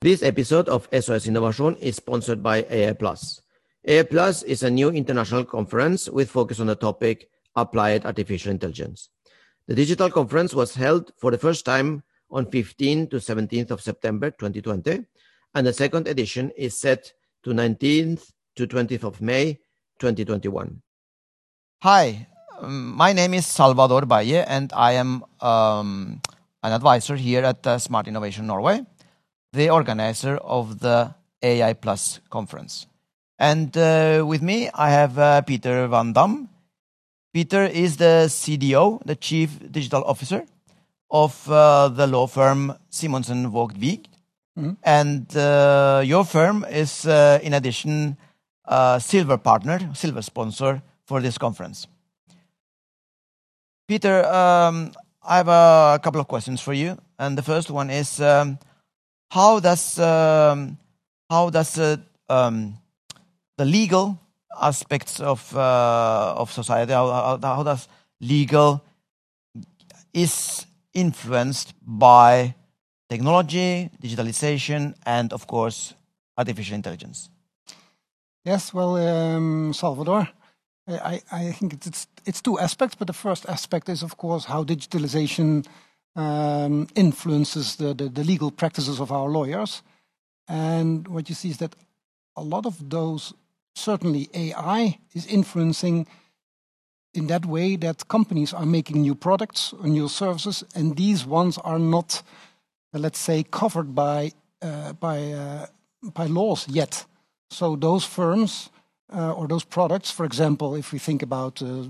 This episode of SOS Innovation is sponsored by AI Plus. AI Plus is a new international conference with focus on the topic Applied Artificial Intelligence. The digital conference was held for the first time on 15 to 17th of September 2020, and the second edition is set to 19th to 20th of May 2021. Hi, um, my name is Salvador Baye, and I am um, an advisor here at uh, Smart Innovation Norway the organizer of the AI Plus conference. And uh, with me, I have uh, Peter Van Dam. Peter is the CDO, the Chief Digital Officer of uh, the law firm Simonsen Vogt Wiig. Mm-hmm. And uh, your firm is, uh, in addition, a silver partner, silver sponsor for this conference. Peter, um, I have a couple of questions for you. And the first one is um, how does um, how does uh, um, the legal aspects of uh, of society how, how, does legal is influenced by technology, digitalization, and of course artificial intelligence. Yes, well, um, Salvador, I, I think it's it's two aspects, but the first aspect is of course how digitalization um, influences the, the, the, legal practices of our lawyers. And what you see is that a lot of those, certainly AI, is influencing in that way that companies are making new products or new services, and these ones are not, let's say, covered by uh, by uh, by laws yet. So those firms uh, or those products, for example, if we think about, uh,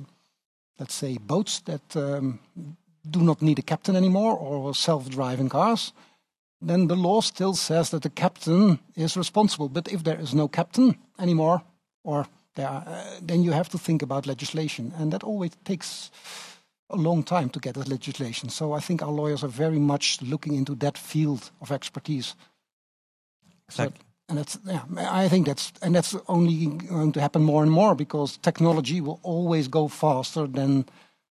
let's say, boats that um, do not need a captain anymore or self-driving cars, then the law still says that the captain is responsible. But if there is no captain anymore, or there, uh, then you have to think about legislation, and that always takes a long time to get that legislation. So I think our lawyers are very much looking into that field of expertise. Exactly. So, and that's yeah, I think that's and that's only going to happen more and more because technology will always go faster than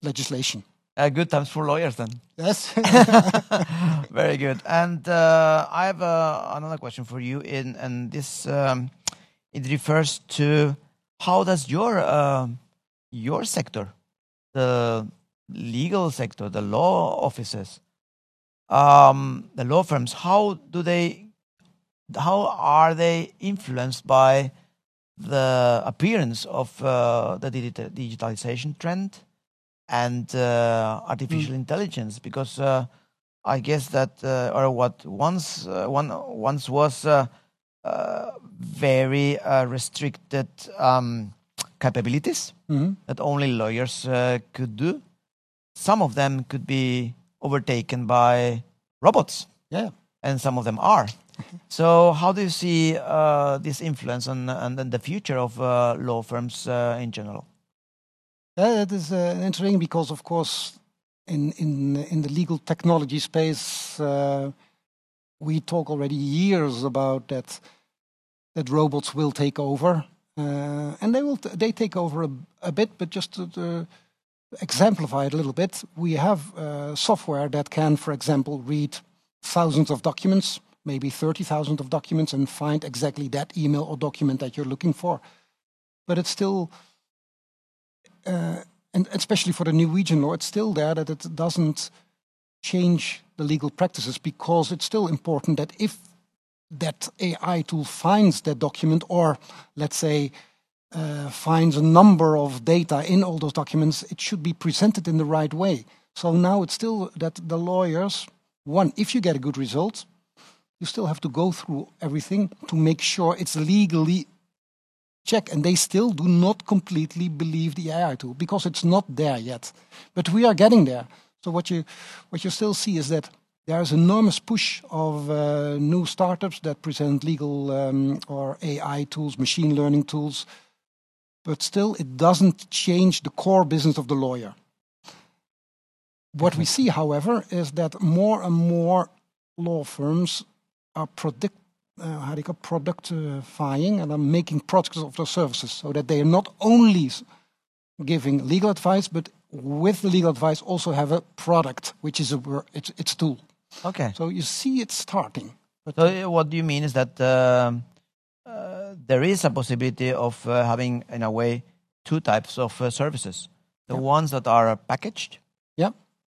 legislation. Uh, good times for lawyers then. Yes. Very good. And uh, I have uh, another question for you. In and this um, it refers to how does your uh, your sector, the legal sector, the law offices, um, the law firms, how do they, how are they influenced by the appearance of uh, the digitalization trend? And uh, artificial mm. intelligence because uh, I guess that uh, or what once uh, one once was uh, uh, very restricted um, capabilities mm-hmm. that only lawyers could do. Some of them could be overtaken by robots. Yeah, and some of them are. so, how do you see this influence on, on, on, the future of law firms in general? Yeah, that is uh, interesting because, of course, in in in the legal technology space, uh, we talk already years about that that robots will take over, uh, and they will they take over a, a bit. But just to, to, exemplify it a little bit, we have uh, software that can, for example, read thousands of documents, maybe thirty thousand of documents, and find exactly that email or document that you're looking for. But it's still uh, and especially for the Norwegian law, it's still there that it doesn't change the legal practices because it's still important that if that AI tool finds that document or, let's say, uh, finds a number of data in all those documents, it should be presented in the right way. So now it's still that the lawyers, one, if you get a good result, you still have to go through everything to make sure it's legally check, and they still do not completely believe the AI tool because it's not there yet. But we are getting there. So what you what you still see is that there is enormous push of uh, new startups that present legal um, or AI tools, machine learning tools, but still it doesn't change the core business of the lawyer. What we see, however, is that more and more law firms are predict uh, how do you call productifying and are making products of their services so that they are not only giving legal advice, but with the legal advice also have a product, which is a it's it's a tool. Okay. So you see it starting, So what do you mean is that uh, uh, there is a possibility of uh, having, in a way, two types of uh, services: the Yeah. ones that are packaged, Yeah.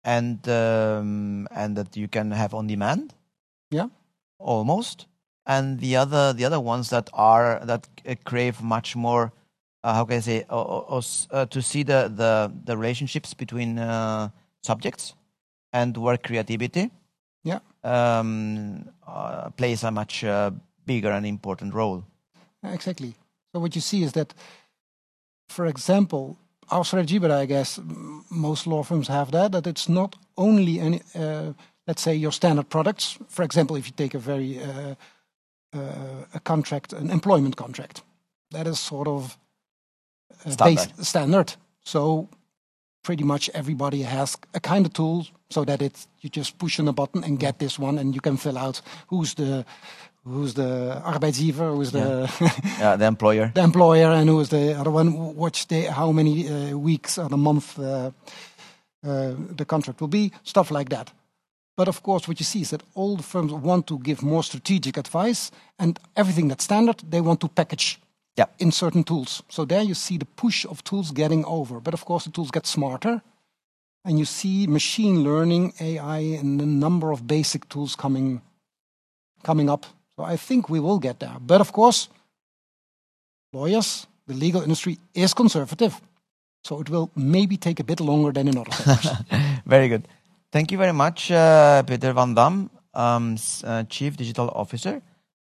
and um, and that you can have on demand, Yeah. almost, and the other the other ones that are that uh, crave much more. Uh, how can I say? Uh, uh, to see the the the relationships between uh, subjects and where creativity Yeah. um, uh, plays a much uh, bigger and important role. Exactly. So what you see is that, for example, our strategy, but I guess most law firms have that, that it's not only any, uh, let's say your standard products. For example, if you take a very a contract, an employment contract, that is sort of uh, Standard. base- standard. So pretty much everybody has a kind of tool so that it you just push on a button and get this one, and you can fill out who's the who's the arbeidsgiver, who's the Yeah, the employer. the employer, and who is the other one, which day, how many uh, weeks or a month uh, uh, the contract will be, stuff like that. But of course, what you see is that all the firms want to give more strategic advice, and everything that's standard, they want to package Yeah. in certain tools. So there you see the push of tools getting over. But of course, the tools get smarter, and you see machine learning, AI, and a number of basic tools coming coming up. So I think we will get there. But of course, lawyers, the legal industry is conservative. So it will maybe take a bit longer than in other sectors. Very good. Thank you very much, uh, Peter Van Dam, um, uh, Chief Digital Officer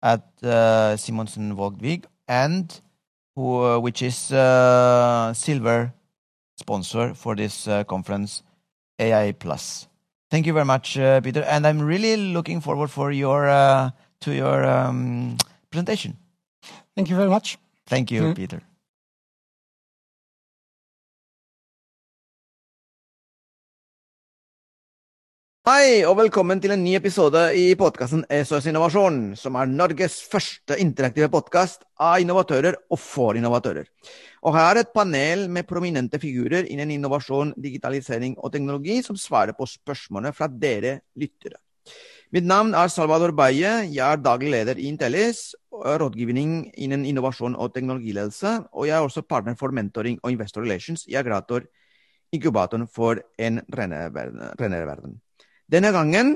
at uh, Simonsen Vågvig, and who, uh, which is uh, silver sponsor for this uh, conference, AI Plus. Thank you very much, uh, Peter, and I'm really looking forward for your uh, to your um, presentation. Thank you very much. Thank you, Mm. Peter. Hei, og velkommen til en ny episode i podkasten SOS Innovasjon, som er Norges første interaktive podkast av innovatører og for innovatører. Og her er et panel med prominente figurer innen innovasjon, digitalisering og teknologi som svarer på spørsmålene fra dere lyttere. Mitt navn er Salvador Baye, jeg er daglig leder i Intellis, rådgivning innen innovasjon og teknologiledelse, og jeg er også partner for mentoring og investor relations i Agrator, inkubatoren for en renere verden. Denne gangen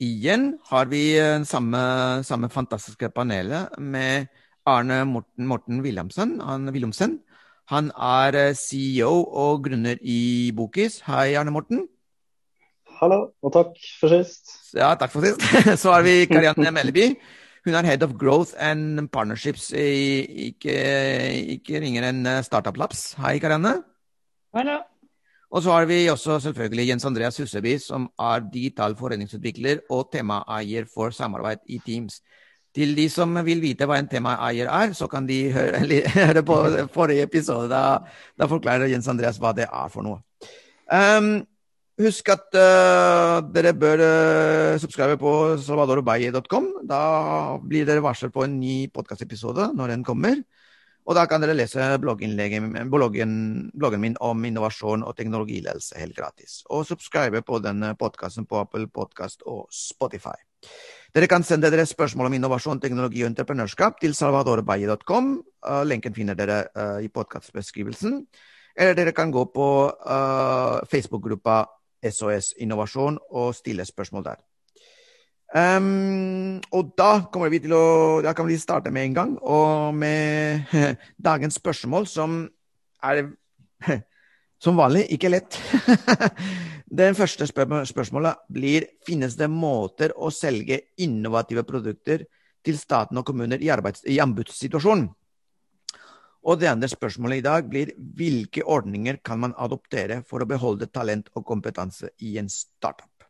igjen har vi eh, samme, samme fantastiske panelet med Arne Morten, Morten Wilhelmsen. Han, Wilhelmsen. Han er eh, CEO og grunner i Bokis. Hei, Arne Morten. Hallo, og takk for sist. Ja, takk for sist. Så har vi Karianne Melleby. Hun er Head of Growth and Partnerships i ikke, ikke ringer enn eh, Startup Labs. Hei, Karianne. Hallo. Og så har vi også selvfølgelig Jens Andreas Husseby, som er digital foreningsutvikler og temaeier for samarbeid i Teams. Til de som vil vite hva en temaeier er, så kan de høre, høre på forrige episode. Da, da forklarer Jens Andreas hva det er for noe. Um, husk at uh, dere bør uh, subscribe på salvadorobaye.com. Da blir dere varslet på en ny podkastepisode når den kommer. Og da kan dere lese bloggen, bloggen min om innovasjon og teknologiledelse helt gratis. Og subscribe på denne podkasten på Apple Podcast og Spotify. Dere kan sende dere spørsmål om innovasjon, teknologi og entreprenørskap til salvadorbaye.com. Uh, lenken finner dere uh, i podkastbeskrivelsen. Eller dere kan gå på uh, Facebook-gruppa SOS Innovasjon og stille spørsmål der. Um, og da kommer vi til å Da kan vi starte med en gang, og med dagens spørsmål, som er som vanlig ikke lett. Den første spør spørsmålet blir finnes det måter å selge innovative produkter til staten og kommuner i, i anbudssituasjonen. Og det andre spørsmålet i dag blir hvilke ordninger kan man adoptere for å beholde talent og kompetanse i en startup?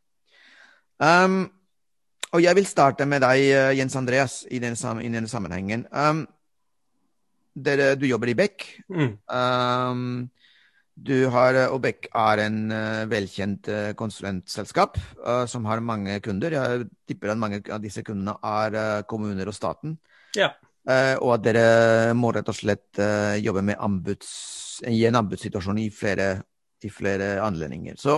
Um, og jeg vil starte med deg, Jens Andreas, i denne, sammenhengen. Um, dere, du jobber i Beck. Mm. Um, du har, og Beck er en uh, velkjent uh, konsulentselskap uh, som har mange kunder. Jeg tipper at mange av disse kundene er kommuner og staten. Ja. og at dere må rett og slett jobbe med anbuds, i en anbudssituasjon i flere, i flere anledninger. Så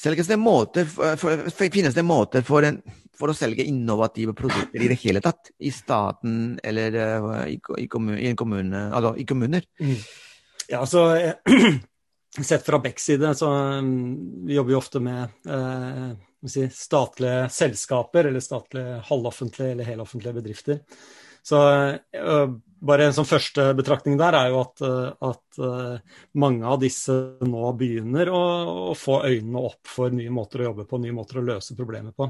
selges det måter, for, finnes det måter for en, for å selge innovative produkter i det hele tatt? I staten eller uh, i, i, kommun, i, kommune, altså, i kommuner? Mm. Ja, altså Sett fra Becks side, så um, vi jobber jo ofte med uh, si, statlige selskaper, eller statlige halvoffentlige eller heloffentlige bedrifter. Så uh, bare en sånn første betraktning der er jo at, at mange av disse nå begynner å, å, få øynene opp for nye måter å jobbe på, nye måter å løse problemer på.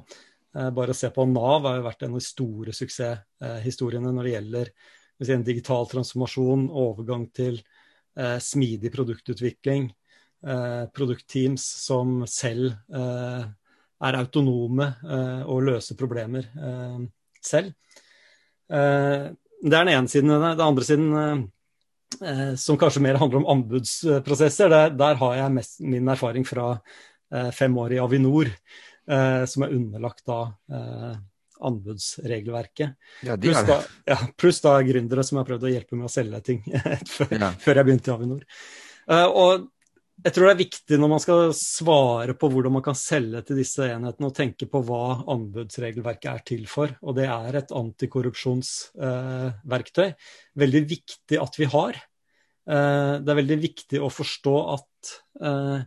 Bare å se på Nav har jo vært en av de store suksesshistoriene når det gjelder si, en digital transformasjon, overgang til smidig produktutvikling, produktteams som selv er autonome og løser problemer selv. Eh, det er den ene siden. Den andre siden, eh, som kanskje mer handler om anbudsprosesser, der, der har jeg mest, min erfaring fra eh, fem år i Avinor, som er underlagt da anbudsregelverket. Ja, pluss, da, ja, pluss da gründere som har prøvd å hjelpe med å selge ting før, ja. før jeg begynte i Avinor. og jeg tror det er viktig når man skal svare på hvordan man kan selge til disse enhetene, og tenke på hva anbudsregelverket er til for. Og det er et antikorrupsjonsverktøy. Eh, veldig viktig at vi har. Eh, det er veldig viktig å forstå at eh,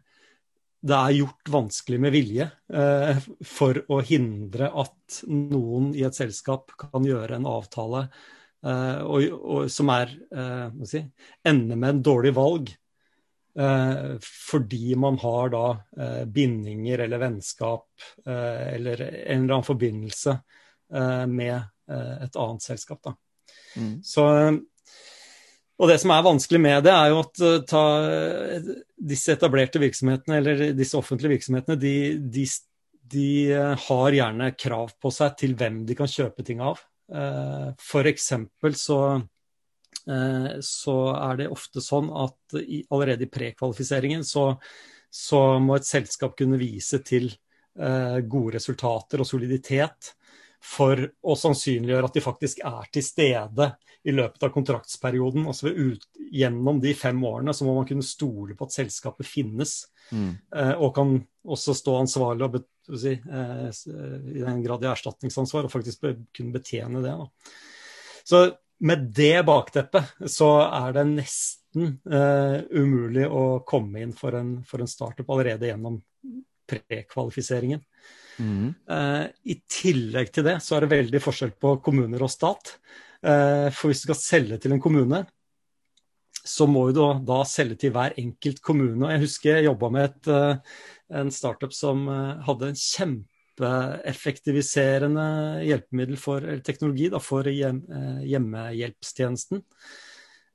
det er gjort vanskelig med vilje eh, for å hindre at noen i et selskap kan gjøre en avtale eh, og, og, som er, eh, si, ender med en dårlig valg Eh, fordi man har da eh, bindinger eller vennskap eh, eller en eller annen forbindelse med et annet selskap. Da. Mm. Så, og det som er vanskelig med det, er jo at ta, disse etablerte virksomhetene, eller disse offentlige virksomhetene, de, de, de, har gjerne krav på seg til hvem de kan kjøpe ting av. For eksempel så Eh, så er det ofte sånn at allerede i prekvalifiseringen så, så, må et selskap kunne vise til eh, gode resultater og soliditet for å sannsynliggjøre at de faktisk er til stede i løpet av kontraktsperioden. Altså ut, gjennom de fem årene så må man kunne stole på at selskapet finnes. Mm. Eh, og kan også stå ansvarlig og si, eh, i den grad de har erstatningsansvar, og faktisk be, kunne betjene det. Da. Så med det bakteppet så er det nesten uh, umulig å komme inn for en, for en startup allerede gjennom prekvalifiseringen. Uh, I tillegg til det så er det veldig forskjell på kommuner og stat. Uh, for hvis du skal selge til en kommune, så må du da, selge til hver enkelt kommune. Jeg husker jeg jobba med et, en startup som hadde en kjempe kjempeeffektiviserende hjelpemiddel for teknologi da, for hjem, eh, hjemmehjelpstjenesten.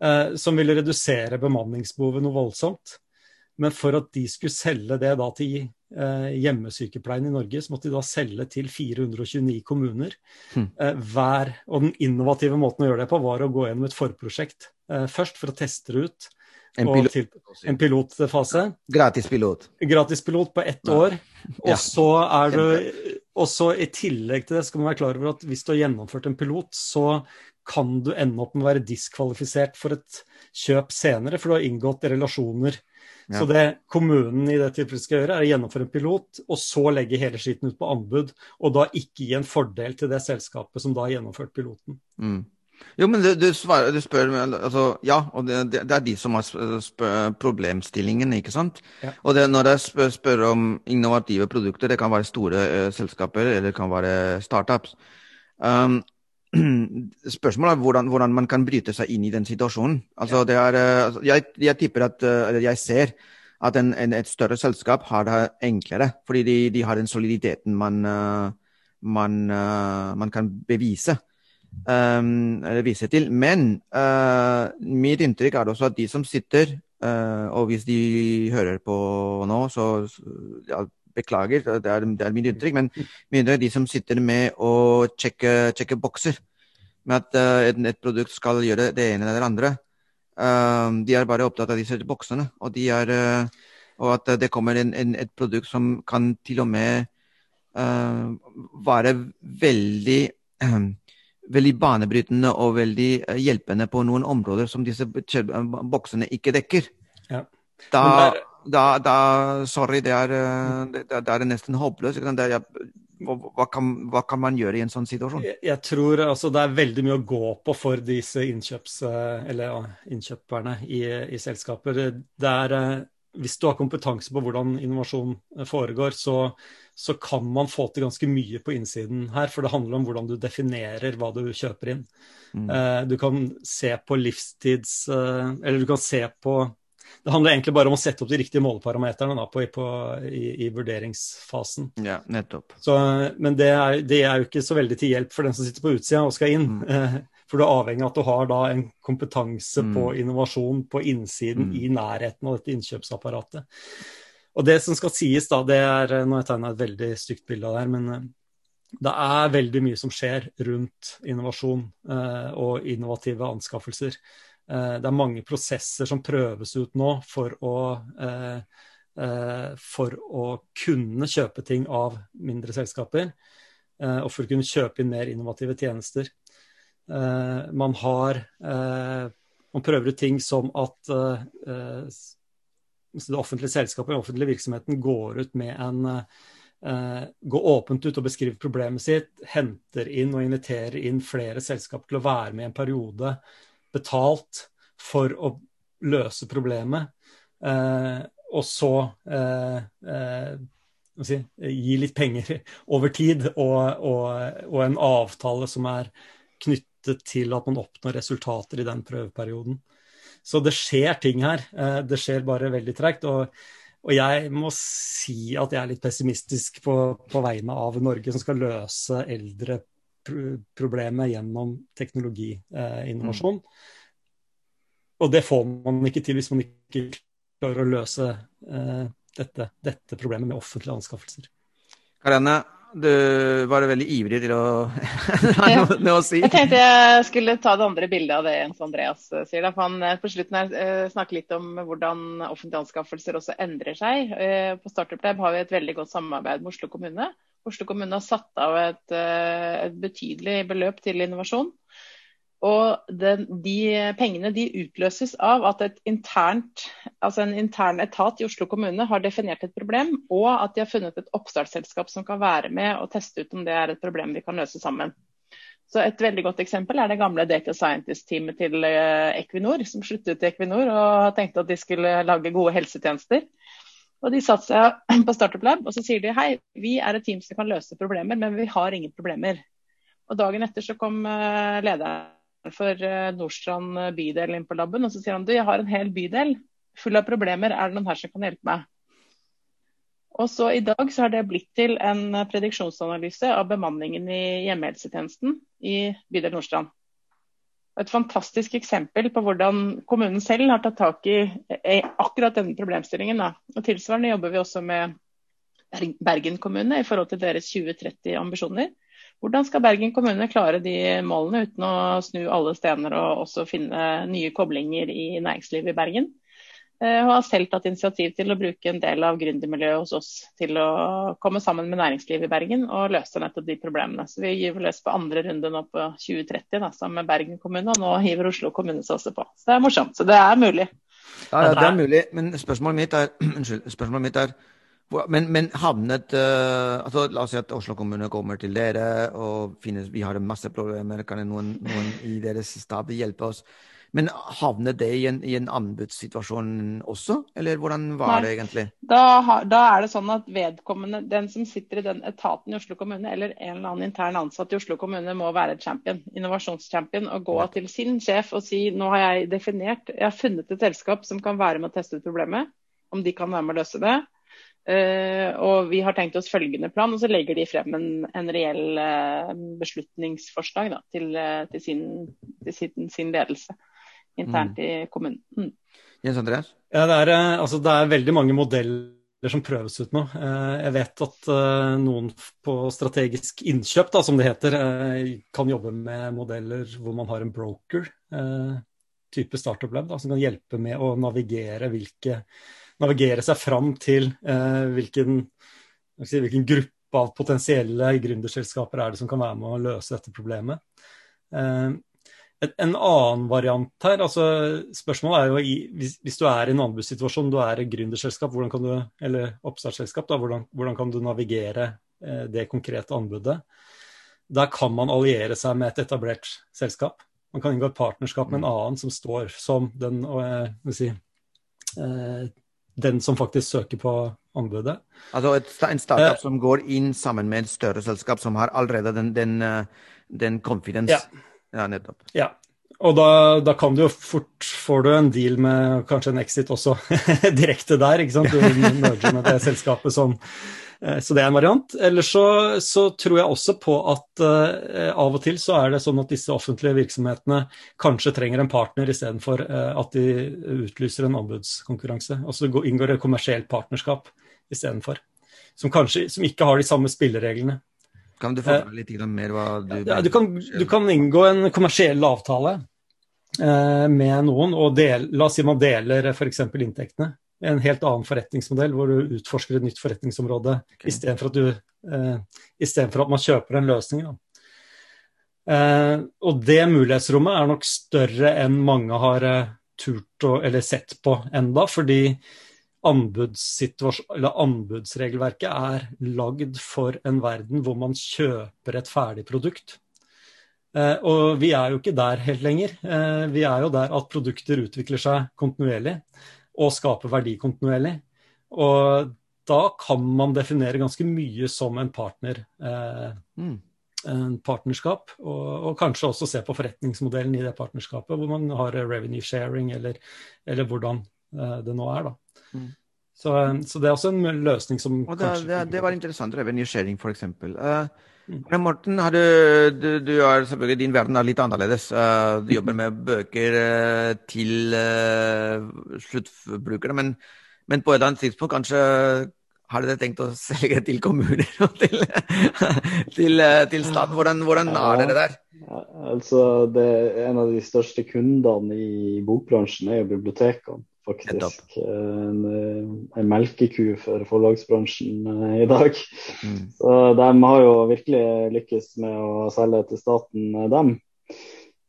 Eh, som ville redusere bemanningsbehovet noe voldsomt. Men for at de skulle selge det da til eh, hjemmesykepleien i Norge, så måtte de da selge til 429 kommuner. Mm. hver, og den innovative måten å gjøre det på, var å gå gjennom et forprosjekt først for å teste det ut. En, pilot. Til, en pilotfase. Gratis pilot. Gratis pilot på ett ja. år. Og så er du og så I tillegg til det skal man være klar over at hvis du har gjennomført en pilot, så kan du ende opp med å være diskvalifisert for et kjøp senere, for du har inngått relasjoner. Ja. Så det kommunen i det tilfellet skal gjøre, er å gjennomføre en pilot, og så legge hele skitten ut på anbud, og da ikke gi en fordel til det selskapet som da har gjennomført piloten. Mm. Jo, men du, du, svarer, du spør altså, Ja, og det, det, er de som har problemstillingen, ikke sant? Ja. Og det, når jeg spør, spør, om innovative produkter, det kan være store uh, selskaper eller det kan være startups. Um, spørsmålet er hvordan, hvordan, man kan bryte seg inn i den situasjonen. Altså, det er, uh, jeg, jeg, tipper at, uh, jeg ser at en, en, et større selskap har det enklere, fordi de, de har den soliditeten man, man, man kan bevise um, vise til. Men uh, mitt inntrykk er også at de som sitter, uh, og hvis de hører på nå, så ja, beklager, det er, det er min inntrykk, men mindre de som sitter med å sjekke, sjekke bokser med at uh, et, et, produkt skal gjøre det ene eller det andre. Uh, de er bare opptatt av disse boksene. Og, de er, uh, og at det kommer en, en, et produkt som kan til og med være veldig veldig banebrytende og veldig hjelpende på noen områder som disse boksene ikke dekker. Ja. Da, da, da, Sorry, det er, eh, det, det er nesten håpløst. hva, kan, hva, kan, man gjøre i en sånn situasjon? Jeg, jeg tror altså, det er veldig mye å gå på for disse innkjøps, eller, ja, innkjøperne i, i, selskaper. Er, hvis du har kompetanse på hvordan innovasjon foregår, så, så, kan man få til ganske mye på innsiden her. For det handler om hvordan du definerer hva du kjøper inn. Mm. Du kan se på livstids Eller du kan se på det handler egentlig bare om å sette opp de riktige måleparameterne på, på, i, i, vurderingsfasen. Ja, nettopp. Så, men det er, det er, jo ikke så veldig til hjelp for den som sitter på utsida og skal inn. Mm. For du er avhengig av at du har da en kompetanse mm. på innovasjon på innsiden mm. i nærheten av dette innkjøpsapparatet. Og det som skal sies da, det er Nå har jeg tegna et veldig stygt bilde av det her, men eh, det er veldig mye som skjer rundt innovasjon eh, og innovative anskaffelser. Eh, det er mange prosesser som prøves ut nå for å, eh, eh, for å kunne kjøpe ting av mindre selskaper. Og for å kunne kjøpe inn mer innovative tjenester. Man har Man prøver ut ting som at det offentlige selskapet, den offentlige virksomheten, går ut med en Gå åpent ut og beskriver problemet sitt, henter inn og inviterer inn flere selskaper til å være med i en periode betalt for å løse problemet. Eh, og så eh, eh si, gi litt penger over tid, og, og, og, en avtale som er knyttet til at man oppnår resultater i den prøveperioden. Så det skjer ting her. Det skjer bare veldig tregt. Og, og, jeg må si at jeg er litt pessimistisk på, på vegne av Norge, som skal løse eldreproblemet gjennom teknologiinnovasjon. Mm. Og det får man ikke til hvis man ikke klarer å løse uh, dette, dette, problemet med offentlige anskaffelser. Karianne, du var veldig ivrig til å ha noe, noe, å si. Jeg tenkte jeg skulle ta det andre bildet av det Jens Andreas eh, sier. Da. For han eh, på slutten her snakker litt om hvordan offentlige anskaffelser også endrer seg. På Startup Lab har vi et veldig godt samarbeid med Oslo kommune. Oslo kommune har satt av et, et betydelig beløp til innovasjon. Og den, de pengene de utløses av at internt, altså en intern etat i Oslo kommune har definert et problem, og at de har funnet et oppstartsselskap som kan være med og teste ut om det er et problem vi kan løse sammen. Så Et veldig godt eksempel er det gamle Data Scientist-teamet til eh, Equinor, som sluttet i Equinor og tenkte at de skulle lage gode helsetjenester. Og De satte seg på Startup Lab og så sier de hei, vi er et team som kan løse problemer, men vi har ingen problemer. Og Dagen etter så kom eh, lederen for eh, Nordstrand bydel inn på laben, og så sier han du, jeg har en hel bydel full av problemer, er det noen her som kan hjelpe meg? Og så I dag så har det blitt til en prediksjonsanalyse av bemanningen i hjemmehelsetjenesten i bydel Nordstrand. Et fantastisk eksempel på hvordan kommunen selv har tatt tak i, akkurat denne problemstillingen. Da. Og Tilsvarende jobber vi også med Bergen kommune i forhold til deres 2030-ambisjoner. Hvordan skal Bergen kommune klare de målene uten å snu alle stener og også finne nye koblinger i næringslivet i Bergen? Eh, og har selv tatt initiativ til å bruke en del av gründermiljøet hos oss til å komme sammen med næringslivet i Bergen og løse nettopp de problemene. Så Vi gyver løs på andre runde nå på 2030 da, sammen med Bergen kommune, og nå hiver Oslo kommune seg også på. Så det er morsomt. Så det er mulig. Ja, ja det er mulig. Men spørsmålet mitt er, unnskyld, spørsmålet mitt er men, men, havnet uh, altså, La oss si at Oslo kommune kommer til dere og finnes, vi har masse problemer. Kan noen, noen i deres stab hjelpe oss? Men havnet det i en, i en anbudssituasjon også, eller hvordan var Nei. det egentlig? Da, da, er det sånn at vedkommende, den som sitter i den etaten i Oslo kommune, eller en eller annen intern ansatt i Oslo kommune, må være champion, innovasjonschampion, og gå til sin sjef og si nå har jeg definert, jeg har funnet et selskap som kan være med å teste ut problemet, om de kan være med å løse det. Uh, og vi har tenkt oss følgende plan, og så legger de frem en, en reell uh, beslutningsforslag da, til, uh, til, sin, til sin, sin, ledelse internt mm. i kommunen. Mm. Jens Andreas? Ja, det, er, altså, det er veldig mange modeller som prøves ut nå. Jeg vet at noen på strategisk innkjøp, da, som det heter, kan jobbe med modeller hvor man har en broker, type startup lab, som kan hjelpe med å navigere hvilke navigere seg fram til eh, hvilken, si, hvilken, gruppe av potensielle gründerselskaper er det som kan være med å løse dette problemet. Eh, et, en annen variant her, altså Spørsmålet er jo i, hvis, hvis, du er i en anbudssituasjon, du er et gründerselskap, du, eller oppstartsselskap, da, hvordan, hvordan kan du navigere det konkrete anbudet. Der kan man alliere seg med et etablert selskap. Man kan inngå et partnerskap med en annen som står som den, si, den som faktisk søker på anbudet. Altså et, en startup som går inn sammen med et større selskap som har allerede den, den, den confidence? Ja. Ja, nettopp. Ja, og da, da, kan du jo fort får du en deal med kanskje en exit også direkte der. ikke sant? Du merger med det selskapet som Så det er en variant. Ellers så, så tror jeg også på at uh, av og til så er det sånn at disse offentlige virksomhetene kanskje trenger en partner istedenfor uh, at de utlyser en anbudskonkurranse. så inngår det kommersielt partnerskap istedenfor. Som kanskje som ikke har de samme spillereglene. Kan du forklare litt mer hva du ja, du, kan, du kan inngå en kommersiell avtale eh, med noen, og del, la oss si man deler f.eks. inntektene. En helt annen forretningsmodell hvor du utforsker et nytt forretningsområde okay. istedenfor at, eh, at man kjøper en løsning. Eh, og det mulighetsrommet er nok større enn mange har eh, turt å, eller sett på enda, fordi anbudsregelverket er lagd for en verden hvor man kjøper et ferdig produkt. Eh, og vi er jo ikke der helt lenger. Eh, vi er jo der at produkter utvikler seg kontinuerlig og skaper verdi kontinuerlig. Og da kan man definere ganske mye som en partner. Eh, mm. En partnerskap, og, og, kanskje også se på forretningsmodellen i det partnerskapet, hvor man har revenue sharing, eller, eller hvordan det nå er. da. Mm. Så, så, det er også en løsning som og det, kanskje det, det var interessant. Revenue sharing, f.eks. Uh, mm. Morten, du, du, du, er selvfølgelig, din verden er litt annerledes. Uh, du jobber med bøker uh, til uh, sluttbrukere. Men, men, på et annet tidspunkt kanskje har dere tenkt å selge til kommuner og til, til, til staten? Hvordan, hvordan er dere der? Ja, altså, det, en av de største kundene i bokbransjen er jo bibliotekene faktisk. En, eh, en, melkeku for forlagsbransjen eh, i dag. Mm. Så de har jo virkelig lykkes med å selge til staten, eh, dem.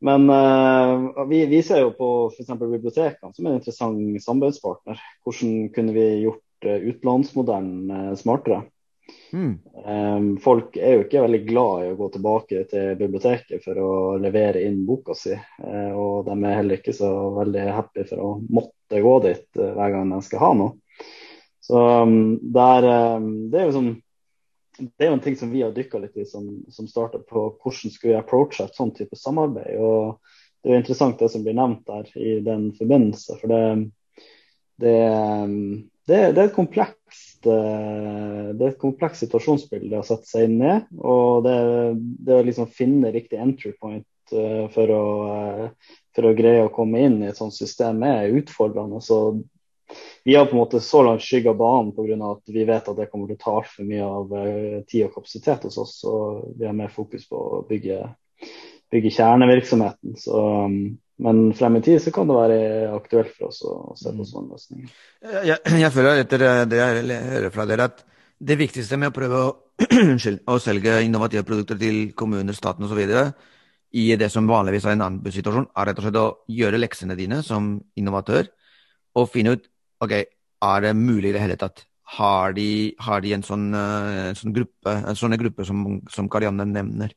Men uh, vi, vi, ser jo på f.eks. bibliotekene som en interessant samarbeidspartner. Hvordan kunne vi gjort uh, utlånsmodellen uh, smartere? Mm. Um, folk er jo ikke veldig glad i å gå tilbake til biblioteket for å levere inn boka si. Uh, og de er heller ikke så veldig happy for å måtte gå dit uh, hver gang de skal ha noe. Så um, der, um, det er sånn det er jo en ting som vi har dykka litt i som, som starta på hvordan skulle vi approache et sånn type samarbeid. og Det er jo interessant det som blir nevnt der i den forbindelse. For det, det, det, det er et kompleks Eh, det er et komplekst situasjonsbilde å sette seg inn i. Og det, det å liksom finne riktig entry point uh, for, å, uh, for, å, greie å komme inn i et sånt system er utfordrende. Så vi har på en måte så langt skygga banen pga. at vi vet at det kommer til å ta altfor mye av tid og kapasitet hos oss. Og vi har mer fokus på å bygge, bygge kjernevirksomheten. Så um, men frem i tid så kan det være aktuelt for oss å, se på sånne løsninger. Jeg, jeg, føler etter det jeg hører fra dere, at det viktigste med å prøve å, å selge innovative produkter til kommuner, staten osv. i det som vanligvis er en anbudssituasjon, er rett og slett å gjøre leksene dine som innovatør og finne ut ok, er det mulig i det hele tatt. Har de, har de en, sånn, eh, en sånn gruppe, en sånne grupper som, som Karianne nevner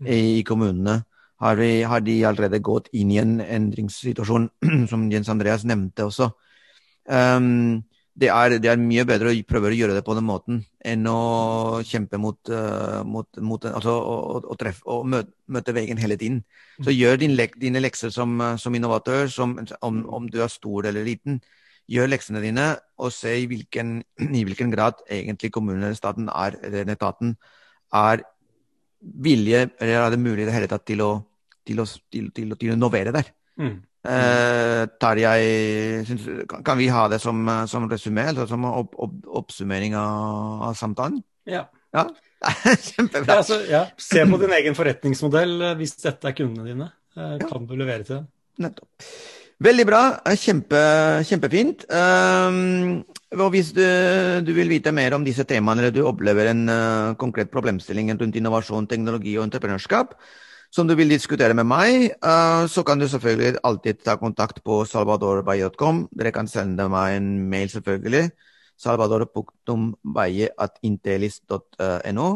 mm. i, i kommunene? Har, vi, har, de allerede gått inn i en endringssituasjon, som Jens Andreas nevnte også. Um, det, er, det, er, mye bedre å prøve å gjøre det på den måten enn å kjempe mot, uh, mot, mot altså å, å, treffe, å møte, møte, veggen hele tiden. Så gjør din lek, dine lekser som, som innovatør, som, om, om, du er stor eller liten. Gjør leksene dine og se i hvilken, i hvilken grad egentlig kommunen eller staten er, eller etaten er vilje, eller er det mulig i det hele tatt til å, til å, til, til, til å innovere der? Mm. Eh, jeg, synes, kan vi ha det som, som resumé, eller som opp, opp, oppsummering av, av, samtalen? Ja. ja? Kjempebra. Ja, altså, ja. Se på din egen forretningsmodell eh, hvis dette er kundene dine. Eh, kan du levere til dem? Nettopp. Veldig bra. Kjempe, kjempefint. Um, hvis du, du, vil vite mer om disse temaene, eller du opplever en uh, konkret problemstilling rundt innovasjon, teknologi og entreprenørskap, som du vil diskutere med meg, uh, så kan du selvfølgelig alltid ta kontakt på salvadorbaye.com. Dere kan sende meg en mail, selvfølgelig. salvador.baye.intelis.no.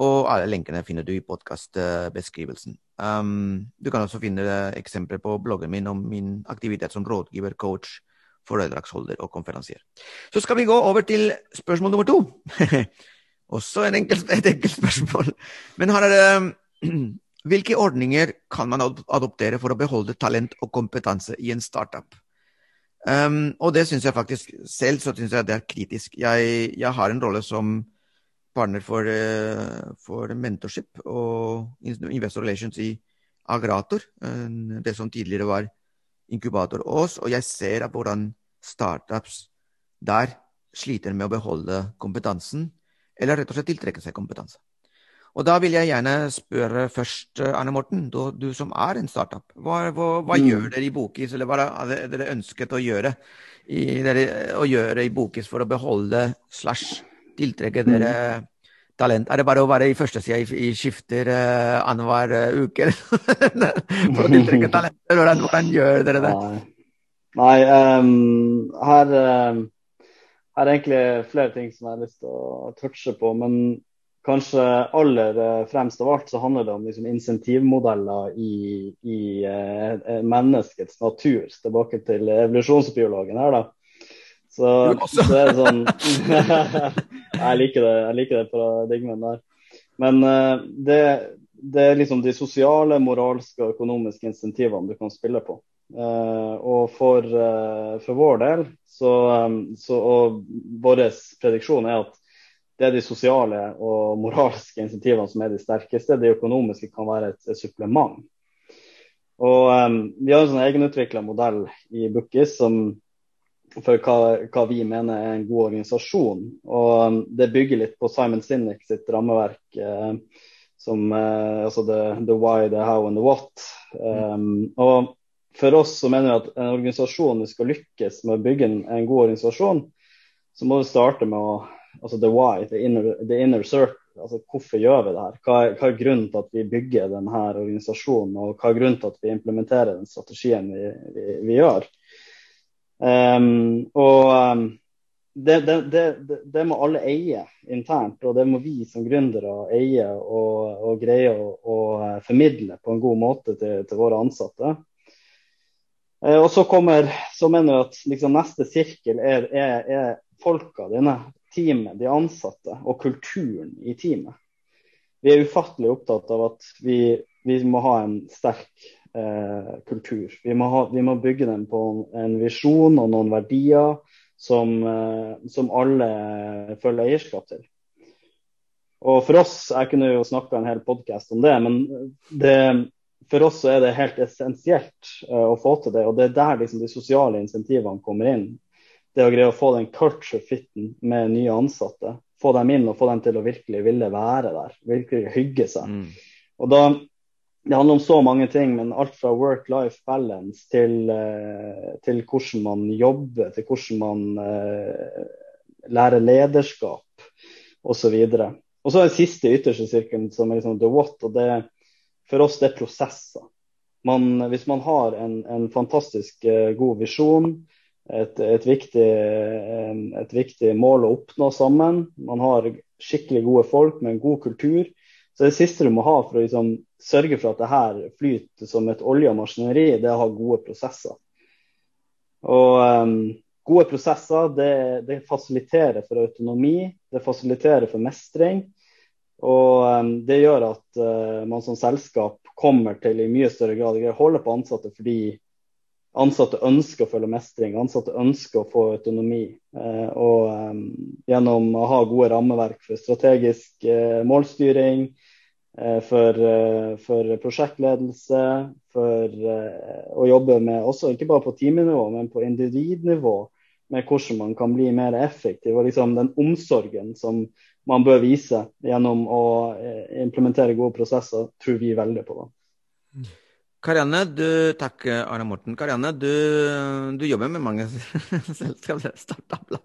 Og alle lenkene finner du i podkastbeskrivelsen. Um, du kan også finne eksempler på bloggen min om min aktivitet som rådgiver, coach, foredragsholder og konferansier. Så skal vi gå over til spørsmål nummer to. også enkel, et enkelt spørsmål. Men her er det Hvilke ordninger kan man adoptere for å beholde talent og kompetanse i en startup? Um, og det syns jeg faktisk selv så synes jeg det er kritisk. Jeg, jeg har en rolle som partner for, uh, for mentorship og investor relations i Agrator, uh, det som tidligere var inkubator Ås. og jeg ser hvordan startups der sliter med å beholde kompetansen, eller rett og slett tiltrekke seg kompetanse. Og da vil jeg gjerne spørre først, eh, Arne Morten, du, du som er en startup. Hva, hva, hva mm. gjør dere i Bokis, eller hva har dere ønsket å gjøre i, dere, å gjøre i Bokis for å beholde slash tiltrekke dere mm. talent? Er det bare å være i førstesida i, i skifter uh, annenhver uh, uke for å tiltrekke talent? Hvordan, hvordan gjør dere det? Nei, um, her, um, her er egentlig flere ting som jeg har lyst til å touche på. men kanskje aller eh, fremst av alt så handler det om liksom, insentivmodeller i, i eh, menneskets natur. Tilbake til evolusjonsbiologen her, da. Så, så det er sånn Jeg liker det, jeg liker det paradigmen der. Men uh, det, det, er liksom de sosiale, moralske og økonomiske insentivene du kan spille på. Uh, og for, uh, for, vår del, så, um, så og vår prediksjon er at det er de sosiale og moralske insentivene som er de sterkeste. De økonomiske kan være et, et supplement. Og um, Vi har en sånn egenutvikla modell i Bookis for hva, hva, vi mener er en god organisasjon. Og um, Det bygger litt på Simon Sinek sitt rammeverk, eh, som eh, altså the, the, why, the how and the what. Um, og For oss så mener vi at en organisasjon vi skal lykkes med å bygge en, en god organisasjon, så må vi starte med å altså the why, the inner, the inner circle. Altså, hvorfor gjør vi det her? Hva er, hva er, grunnen til at vi bygger denne organisasjonen, og hva er grunnen til at vi implementerer den strategien vi, vi, vi gjør? Um, og um, det, det, det, det, må alle eie internt, og det må vi som gründere eie og, og greie å, og formidle på en god måte til, til våre ansatte. Uh, og så kommer, så mener jeg at liksom, neste sirkel er, er, er folka dine teamet, de ansatte og kulturen i teamet. Vi er ufattelig opptatt av at vi, vi må ha en sterk eh, kultur. Vi må, ha, vi må, bygge den på en visjon og noen verdier som, eh, som alle føler eierskap til. Og for oss, Jeg kunne jo snakka en hel podkast om det, men det, for oss er det helt essensielt eh, å få til det. og Det er der liksom, de sosiale insentivene kommer inn det å greie å få den culture fitten med nye ansatte, få dem inn og få dem til å virkelig ville være der, virkelig hygge seg. Mm. Og da, Det handler om så mange ting, men alt fra work-life balance til, uh, til, hvordan man jobber, til hvordan man uh, lærer lederskap osv. Og, så er det siste ytterste sirkelen som er liksom the what. og det, For oss det er prosesser. Man, hvis man har en, en fantastisk uh, god visjon, et, et, viktig, et, viktig, mål å oppnå sammen. Man har skikkelig gode folk med en god kultur. Så det siste du må ha for å liksom, sørge for at det her flyter som et olje og maskineri, det er å ha gode prosesser. Og um, gode prosesser det, det, fasiliterer for autonomi, det fasiliterer for mestring. Og um, det gjør at uh, man som selskap kommer til i mye større grad å holde på ansatte fordi ansatte ønsker å føle mestring, ansatte ønsker å få autonomi. Eh, og um, gjennom å ha gode rammeverk for strategisk eh, målstyring, eh, for, eh, for, prosjektledelse, for eh, å jobbe med også ikke bare på teamnivå, men på individnivå, med hvordan man kan bli mer effektiv. Og liksom den omsorgen som man bør vise gjennom å eh, implementere gode prosesser, tror vi veldig på. da. Karianne, du, takk Arne Morten. Karianne, du, du jobber med mange selskap, startup.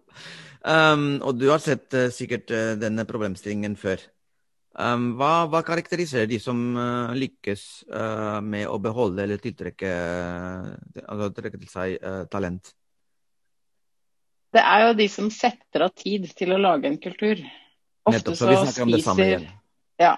Um, og du har sett uh, sikkert uh, denne problemstillingen før. Um, hva, hva, karakteriserer de som uh, lykkes med å beholde eller tiltrekke, altså, trekke til seg talent? Det er jo de som setter av tid til å lage en kultur. Ofte så, så spiser ja,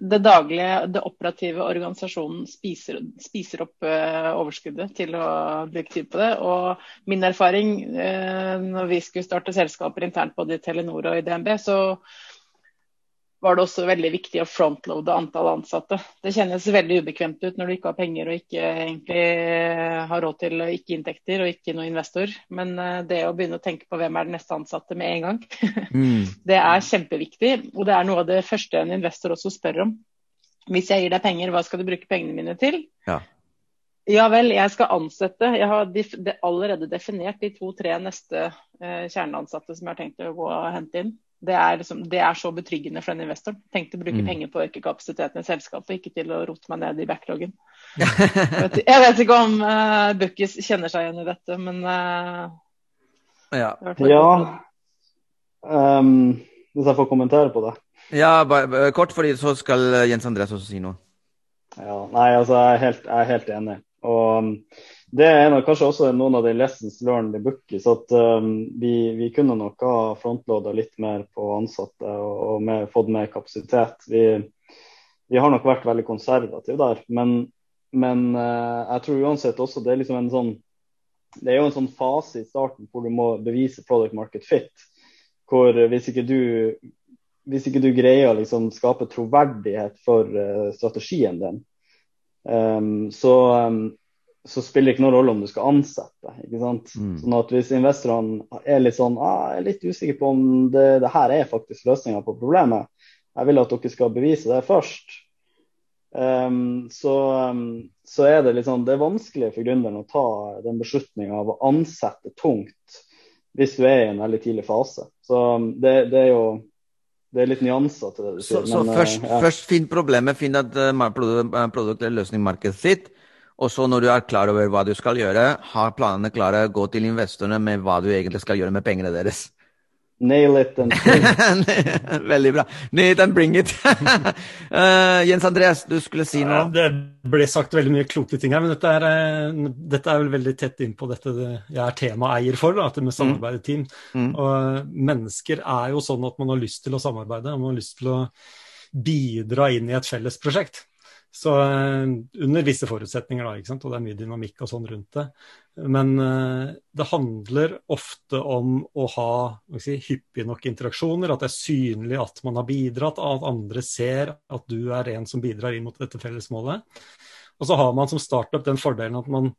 det daglige, det operative organisasjonen spiser, spiser opp uh, overskuddet til å bruke tid på det. Og min erfaring uh, når vi skulle starte selskaper internt både i Telenor og i DNB, så var det også veldig viktig å frontloade antall ansatte. Det kjennes veldig ubekvemt ut når du ikke har penger og ikke egentlig har råd til ikke inntekter og ikke noen investor. Men eh, det å begynne å tenke på hvem er den neste ansatte med en gang, mm. det er kjempeviktig. Og det er noe av det første en investor også spør om. Hvis jeg gir deg penger, hva skal du bruke pengene mine til? Ja. Ja vel, jeg skal ansette. Jeg har allerede definert de to-tre neste eh, kjerneansatte som jeg har tenkt å gå og hente inn. Det er, liksom, det er, så betryggende for en investor. Tenk å bruke mm. penger på å øke kapasiteten i selskapet, ikke til å rote meg ned i backloggen. jeg, vet, jeg vet ikke om uh, Bookies kjenner seg igjen i dette, men uh, Ja. ja. Um, hvis jeg får kommentere på det? Ja, bare, kort, fordi så skal Jens Andreas også si noe. Ja, nei, altså, jeg er helt, jeg er helt enig. Og um, det er nok kanskje også noen av de lessons learned i Bookies. At um, vi, vi, kunne nok ha frontloada litt mer på ansatte og, og med, fått mer kapasitet. Vi, vi, har nok vært veldig konservative der. Men, men uh, jeg tror uansett også det er liksom en sånn det er jo en sånn fase i starten hvor du må bevise product market fit. Hvor hvis ikke du, hvis ikke du greier å liksom skape troverdighet for uh, strategien din, um, så um, så spiller det ikke noen rolle om du skal ansette. ikke sant? Mm. Sånn at Hvis investorene er litt sånn ah, jeg er litt usikker på om det, det her er faktisk løsninga på problemet, jeg vil at dere skal bevise det først, um, så, um, så, er det litt sånn, det er vanskelig for gründeren å ta den beslutninga av å ansette tungt hvis du er i en veldig tidlig fase. Så um, det, det er jo det er litt nyanser til det du sier. Så, så men, først, ja. først finn problemet, finn at uh, produkt eller løsningmarkedet sitt. Og så når du er klar over hva du skal gjøre, ha planene klare, gå til investorene med hva du egentlig skal gjøre med pengene deres. Nail it and bring it. Veldig bra. Nail it and bring it. uh, Jens Andreas, du skulle si noe? Det ble sagt veldig mye kloke ting her, men dette er, uh, dette er vel veldig tett inn på dette jeg er temaeier for, da, med samarbeid i team. Mm. Og uh, mennesker er jo sånn at man har lyst til å samarbeide, og man har lyst til å bidra inn i et felles prosjekt. Så uh, under visse forutsetninger, da, ikke sant? og det er mye dynamikk og sånn rundt det. Men uh, det handler ofte om å ha si, hyppige nok interaksjoner, at det er synlig at man har bidratt, at andre ser at du er en som bidrar inn mot dette fellesmålet. Og så har man som startup den fordelen at man,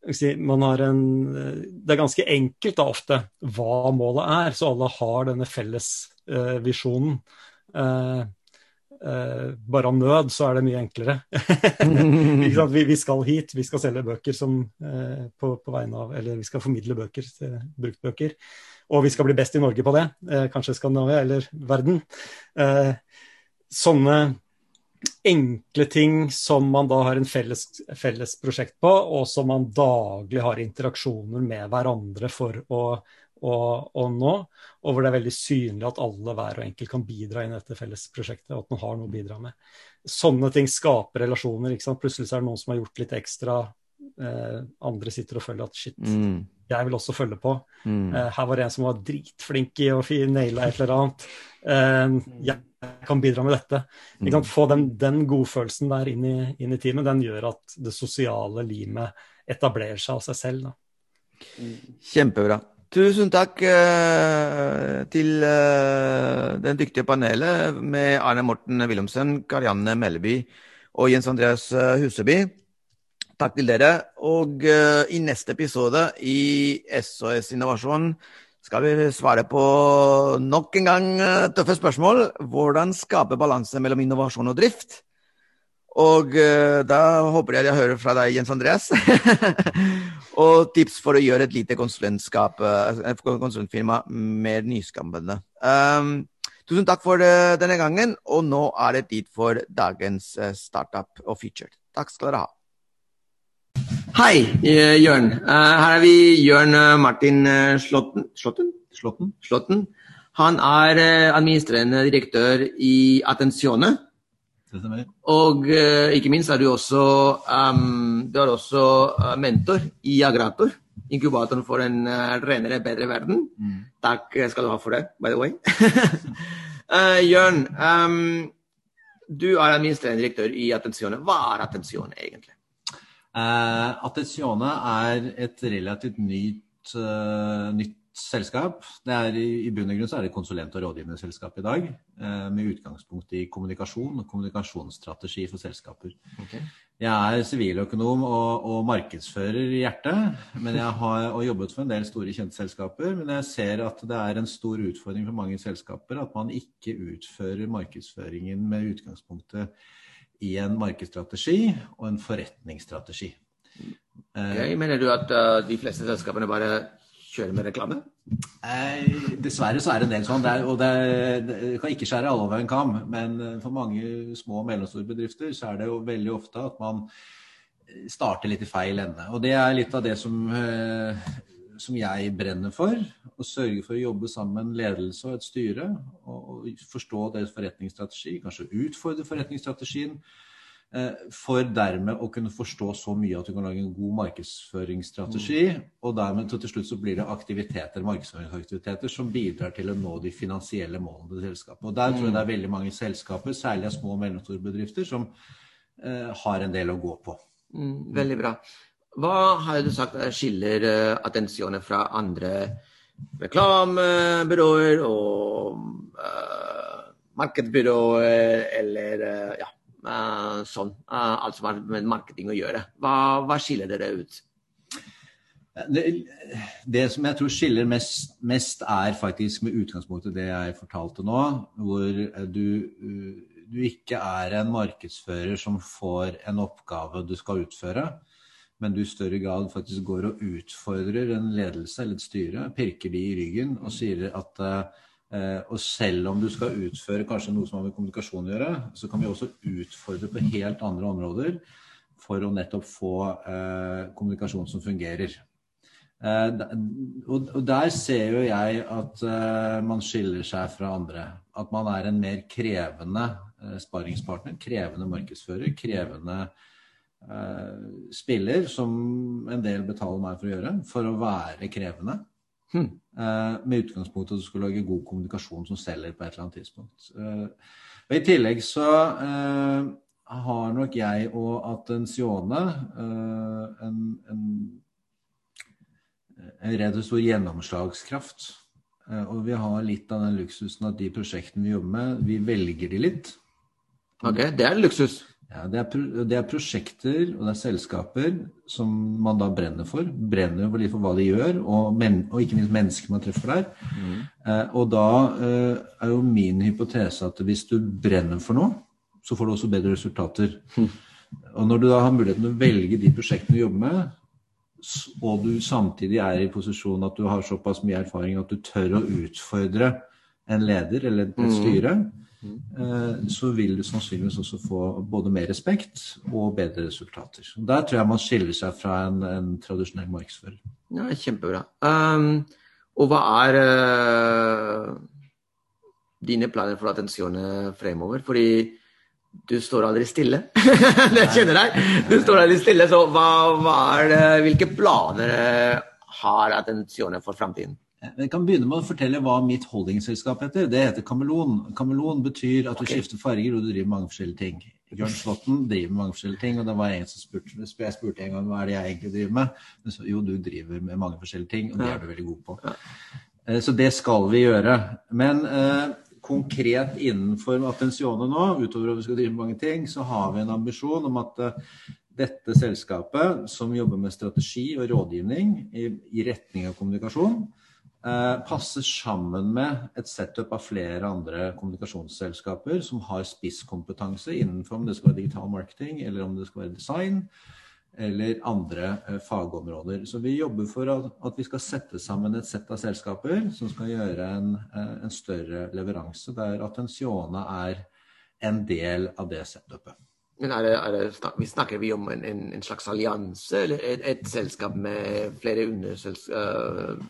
har en Det er ganske enkelt da ofte hva målet er, så alle har denne fellesvisjonen. uh, visjonen. Uh, bare av nød, så er det mye enklere. vi, vi, skal hit, vi skal selge bøker som, uh, på, på, vegne av Eller vi skal formidle bøker, bruktbøker. Og vi skal bli best i Norge på det. Uh, kanskje Skandinavia eller verden. sånne enkle ting som man da har en felles, felles prosjekt på, og som man daglig har interaksjoner med hverandre for å og, og, nå, og hvor det er veldig synlig at alle hver og enkelt kan bidra inn i dette felles prosjektet, og at man har noe å bidra med. Sånne ting skaper relasjoner. ikke sant? Plutselig så er det noen som har gjort litt ekstra. Eh, andre sitter og føler at shit, mm. jeg vil også følge på. Mm. Eh, her var det en som var dritflink i å naile et eller annet. Eh, jeg kan bidra med dette. Mm. Få den, den godfølelsen der inn i, inn i, teamet, den gjør at det sosiale limet etablerer seg av seg selv. Da. Kjempebra. Tusen takk eh, til eh, den dyktige panelet med Arne Morten Wilhelmsen, Karianne Melleby og Jens Andreas eh, Huseby. Takk til dere. Og eh, i neste episode i SOS Innovasjon skal vi svare på nok en gang tøffe spørsmål. Hvordan skape balanse mellom innovasjon og drift? Og uh, da håper jeg jeg hører fra deg, Jens Andreas. og tips for å gjøre et lite konsulentskap, uh, konsulentfirma mer nyskapende. Um, tusen takk for uh, denne gangen, og nå er det tid for dagens startup og feature. Takk skal dere ha. Hei, Jørn. her er vi Jørn Martin Slåtten. Slåtten? Slåtten? Slåtten. Han er administrerende direktør i Attenzione og uh, ikke minst er du også, um, du er også uh, mentor i Agrator. inkubatoren for en uh, renere, bedre verden. Mm. Takk skal du ha for det, by the way. uh, Jørn, um, du er administrerende direktør i Attenzione. Hva er Attenzione egentlig? Uh, Attenzione er et relativt nytt, nytt selskap. Det er, I bunn og grunn så er det konsulent- og rådgivende selskap i dag, eh, med utgangspunkt i kommunikasjon og kommunikasjonsstrategi for selskaper. Okay. Jeg er siviløkonom og, og, markedsfører i hjertet, men jeg har og jobbet for en del store kjente selskaper. Men jeg ser at det er en stor utfordring for mange selskaper at man ikke utfører markedsføringen med utgangspunktet i en markedsstrategi og en forretningsstrategi. Okay, mener du at uh, de fleste selskapene bare kjøre med reklame? Eh, dessverre så er det en del sånn. Det er, og det, det, kan ikke skjære alle over en kam. Men eh, for mange små og mellomstore bedrifter så er det jo veldig ofte at man starter litt i feil ende. Og det er litt av det som, eh, som jeg brenner for. Å sørge for å jobbe sammen med ledelse og et styre. Og, og forstå deres forretningsstrategi. Kanskje utfordre forretningsstrategien for dermed å kunne forstå så mye at du kan lage en god markedsføringsstrategi. Mm. Og dermed til slutt så blir det aktiviteter, markedsføringsaktiviteter som bidrar til å nå de finansielle målene til selskapet. Og der tror jeg det er mm. veldig mange selskaper, særlig av små og mellomstore bedrifter, som eh, har en del å gå på. Mm, veldig bra. Hva har du sagt skiller eh, fra andre reklamebyråer og uh, markedsbyråer eller uh, ja, sånn. Uh, alt som har med marketing å gjøre. Hva, hva skiller dere ut? Det, det, som jeg tror skiller mest, mest, er faktisk med utgangspunkt i det jeg fortalte nå, hvor du, du, ikke er en markedsfører som får en oppgave du skal utføre, men du i større grad faktisk går og utfordrer en ledelse eller et styre, pirker de i ryggen og sier at uh, Eh, og selv om du skal utføre kanskje noe som har med kommunikasjon å gjøre, så kan vi også utfordre på helt andre områder for å nettopp få eh, kommunikasjon som fungerer. Eh, og, der ser jo jeg at man skiller seg fra andre. At man er en mer krevende sparingspartner, krevende markedsfører, krevende spiller, som en del betaler meg for å gjøre, for å være krevende. Hmm. Eh, med utgangspunkt i at du skal lage god kommunikasjon som selger på et eller annet tidspunkt. Eh, og I tillegg så eh, har nok jeg og Attenzione en, en, en redd stor gjennomslagskraft. Og vi har litt av den luksusen at de prosjektene vi jobber med, vi velger de litt. Ok, det er luksus. Ja, det, er, det, er, prosjekter og det er selskaper som man da brenner for. Brenner for for hva de gjør, og, men, og ikke minst mennesker man treffer der. Mm. Eh, og da eh, er jo min hypotese at hvis du brenner for noe, så får du også bedre resultater. Mm. Og når du da har muligheten til å velge de prosjektene du jobber med, og du samtidig er i posisjon at du har såpass mye erfaring at du tør å utfordre en leder eller et mm. styre, Eh, så vil du sannsynligvis også få både mer respekt og bedre resultater. Der tror jeg man skiller seg fra en, en tradisjonell markedsfører. Ja, kjempebra. Um, og hva er uh, dine planer for attensjonen fremover? Fordi du står aldri stille. det kjenner deg. Du står aldri stille, så hva, hva det, hvilke planer har attensjonen for framtiden? Jeg kan begynne med å fortelle hva mitt holdingselskap heter. Det heter Kameleon. Kameleon betyr at du okay. skifter farger og du driver mange forskjellige ting. Bjørn Slåtten driver med mange forskjellige ting, og det var en som spurte, jeg spurte en gang hva er det jeg egentlig driver med. Så, jo, du driver med mange forskjellige ting, og det er du veldig god på. Eh, så det skal vi gjøre. Men eh, konkret innenfor Attenzione nå, utover at vi skal drive med mange ting, så har vi en ambisjon om at eh, dette selskapet, som jobber med strategi og rådgivning i, i retning av kommunikasjon, Eh, passer sammen med et setup av flere andre kommunikasjonsselskaper som har spisskompetanse innenfor om det skal være digital marketing, eller om det skal være design, eller andre eh, fagområder. Så vi jobber for at, vi skal sette sammen et sett av selskaper som skal gjøre en, eh, en større leveranse, der Attensione er en del av det setupet. Men er det, er det, snakker vi om en, en slags allianse, eller et, et, selskap med flere underselskap,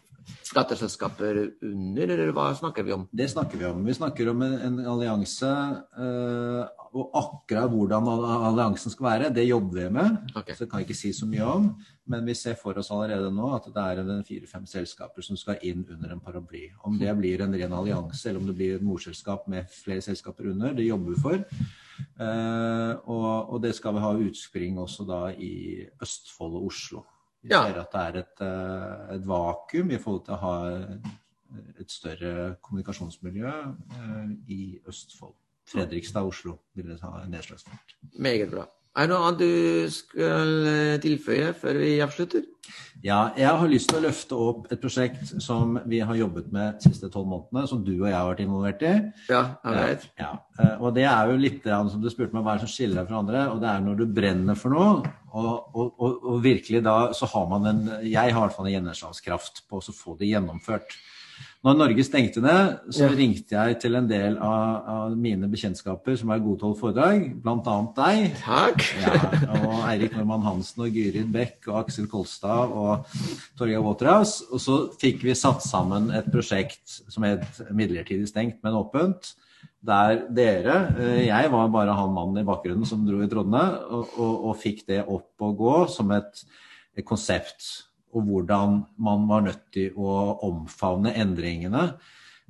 datterselskaper under, eller hva snakker vi om? Det snakker vi om. Vi snakker om en, en allianse. Uh, og akkurat hvordan alliansen skal være, det jobber vi med. Okay. Så det kan jeg ikke si så mye om. Men vi ser for oss allerede nå at det er fire-fem selskaper som skal inn under en paraply. Om det blir en ren allianse, eller om det blir et morselskap med flere selskaper under, det jobber vi for. Uh, og, og, det skal vi ha utspring også da i Østfold og Oslo. Vi ja. ser at det er et, eh, et, vakuum i forhold til å ha et større kommunikasjonsmiljø eh, i Østfold. Fredrikstad Oslo vil det ha nedslagsfelt. Meget bra. Er det noe annet du skal eh, tilføye før vi avslutter? Ja, jeg har lyst til å løfte opp et prosjekt som vi har jobbet med de siste tolv månedene, som du og jeg har vært involvert i. Ja, jeg vet. Ja, ja. Og det er jo litt som du spurte meg, hva er det som skiller deg fra andre? Og det er når du brenner for noe, og, og, og, og virkelig da så har man en Jeg har i hvert fall en gjennomslagskraft på å få det gjennomført. Når Norge stengte ned, så ja. ringte jeg til en del av, av mine bekjentskaper som har godt holdt foredrag, bl.a. deg. Takk. Ja, og Eirik Normann Hansen og Gyrid Bekk og Aksel Kolstad og Torgeir Waterhouse. Og så fikk vi satt sammen et prosjekt som het Midlertidig stengt, men åpent. Der dere, eh, jeg var bare han mannen i bakgrunnen som dro i trådene, og, og, og fikk det opp og gå som et, et konsept og hvordan man var nødt til å omfavne endringene.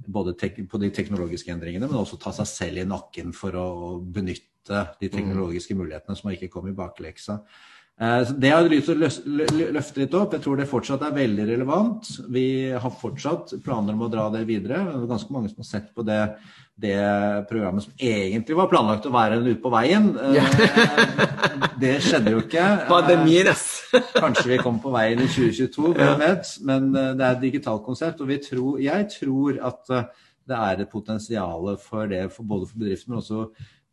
Både på de teknologiske endringene, men også ta seg selv i nakken for å benytte de teknologiske mulighetene som ikke kom i bakleksa. Eh, det har jeg lyst til å løfte litt opp. Jeg tror det fortsatt er veldig relevant. Vi har fortsatt planer om å dra det videre. Det er ganske mange som har sett på det, det programmet som egentlig var planlagt å være ute på veien. Ja. Eh, det skjedde jo ikke. Pandemien, ass. Kanskje vi kommer på veien i 2022, hvem vet. Men eh, det er et digitalt konsept. Og tror, jeg tror at det er et potensial for det for både for bedriften, men også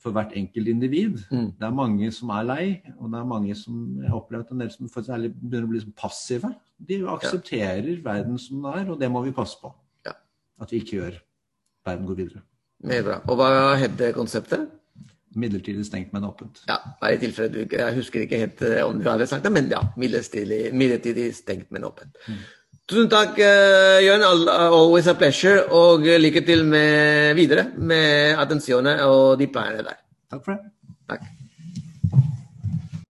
for hvert enkelt individ. Mm. Det er mange som er lei, og det er mange som jeg har opplevd en del som særlig begynner å bli passive. De aksepterer ja. verden som den er, og det må vi passe på. Ja. At vi ikke gjør verden går videre. Veldig bra. Og hva heter konseptet? Midlertidig stengt, men åpent. Ja, bare i tilfelle du Jeg husker ikke helt eh, om du hadde sagt det, men ja. Midlertidig, midlertidig stengt, men åpent. Mm. Tusen takk, uh, Jørn. Always a pleasure. Og lykke til med videre med attensjonen og de planene der. Takk for det. Takk.